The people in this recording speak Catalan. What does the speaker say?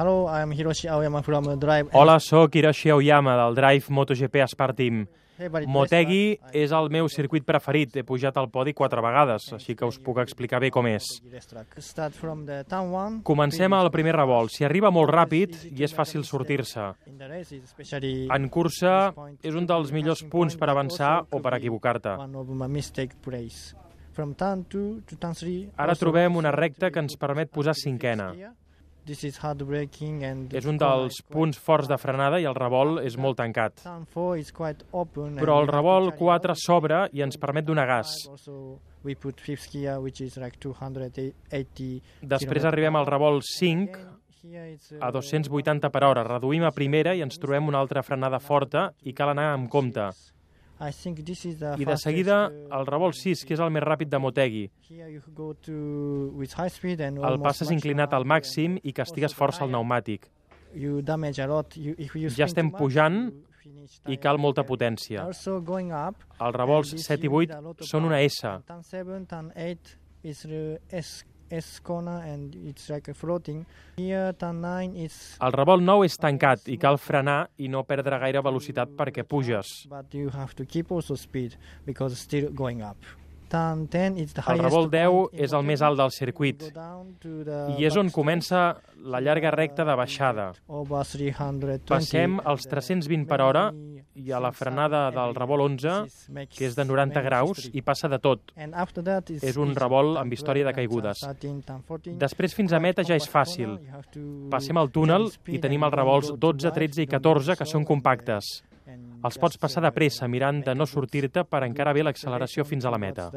Hello, I am Hiroshi Aoyama from Drive. Hola, sóc Hiroshi Aoyama del Drive MotoGP Aspar Team. Motegi és el meu circuit preferit. He pujat al podi quatre vegades, així que us puc explicar bé com és. Comencem al primer revolt. S'hi arriba molt ràpid i és fàcil sortir-se. En cursa és un dels millors punts per avançar o per equivocar-te. one of my mistake place. From turn 2 to turn 3. Ara trobem una recta que ens permet posar cinquena. This is hard braking and És un dels punts forts de frenada i el revolt és molt tancat. Turn 4 is quite open. Però el revolt carry 4 on. s'obre i ens permet donar gas. Also, we put fifth gear, which is like 280 Després arribem al revolt 5 Here it's, a uh, 280 per hora. Reduïm a primera i ens trobem una altra frenada forta i cal anar amb compte. I de seguida uh, el revolt 6, que és el més ràpid de Motegi. El passes inclinat al màxim i castigues força el pneumàtic. Ja estem pujant I cal molta potència. Els revolts and this 7 i you need 8 a lot of són una. S. Turn 7, turn 8 is the S corner and it's like a floating. Here turn 9 is El revolt 9 és tancat i cal frenar i no perdre gaire velocitat perquè puges. but you have to keep also speed because still going up. Turn 10 is the El highest revolt 10 point in és el més alt del circuit i és on comença la llarga recta de baixada. over 320. Passem als 320 per hora i a la frenada del revolt 11, que és de 90 graus, i passa de tot. És un revolt amb història de 12, caigudes. turn 13, turn 14. Després fins a meta ja és fàcil. Passem al túnel i tenim els revolts go too 12, wide, 13 i don't go 14 que són compactes. Els pots passar uh, de pressa mirant de no sortir-te per encara bé l'acceleració fins a la meta.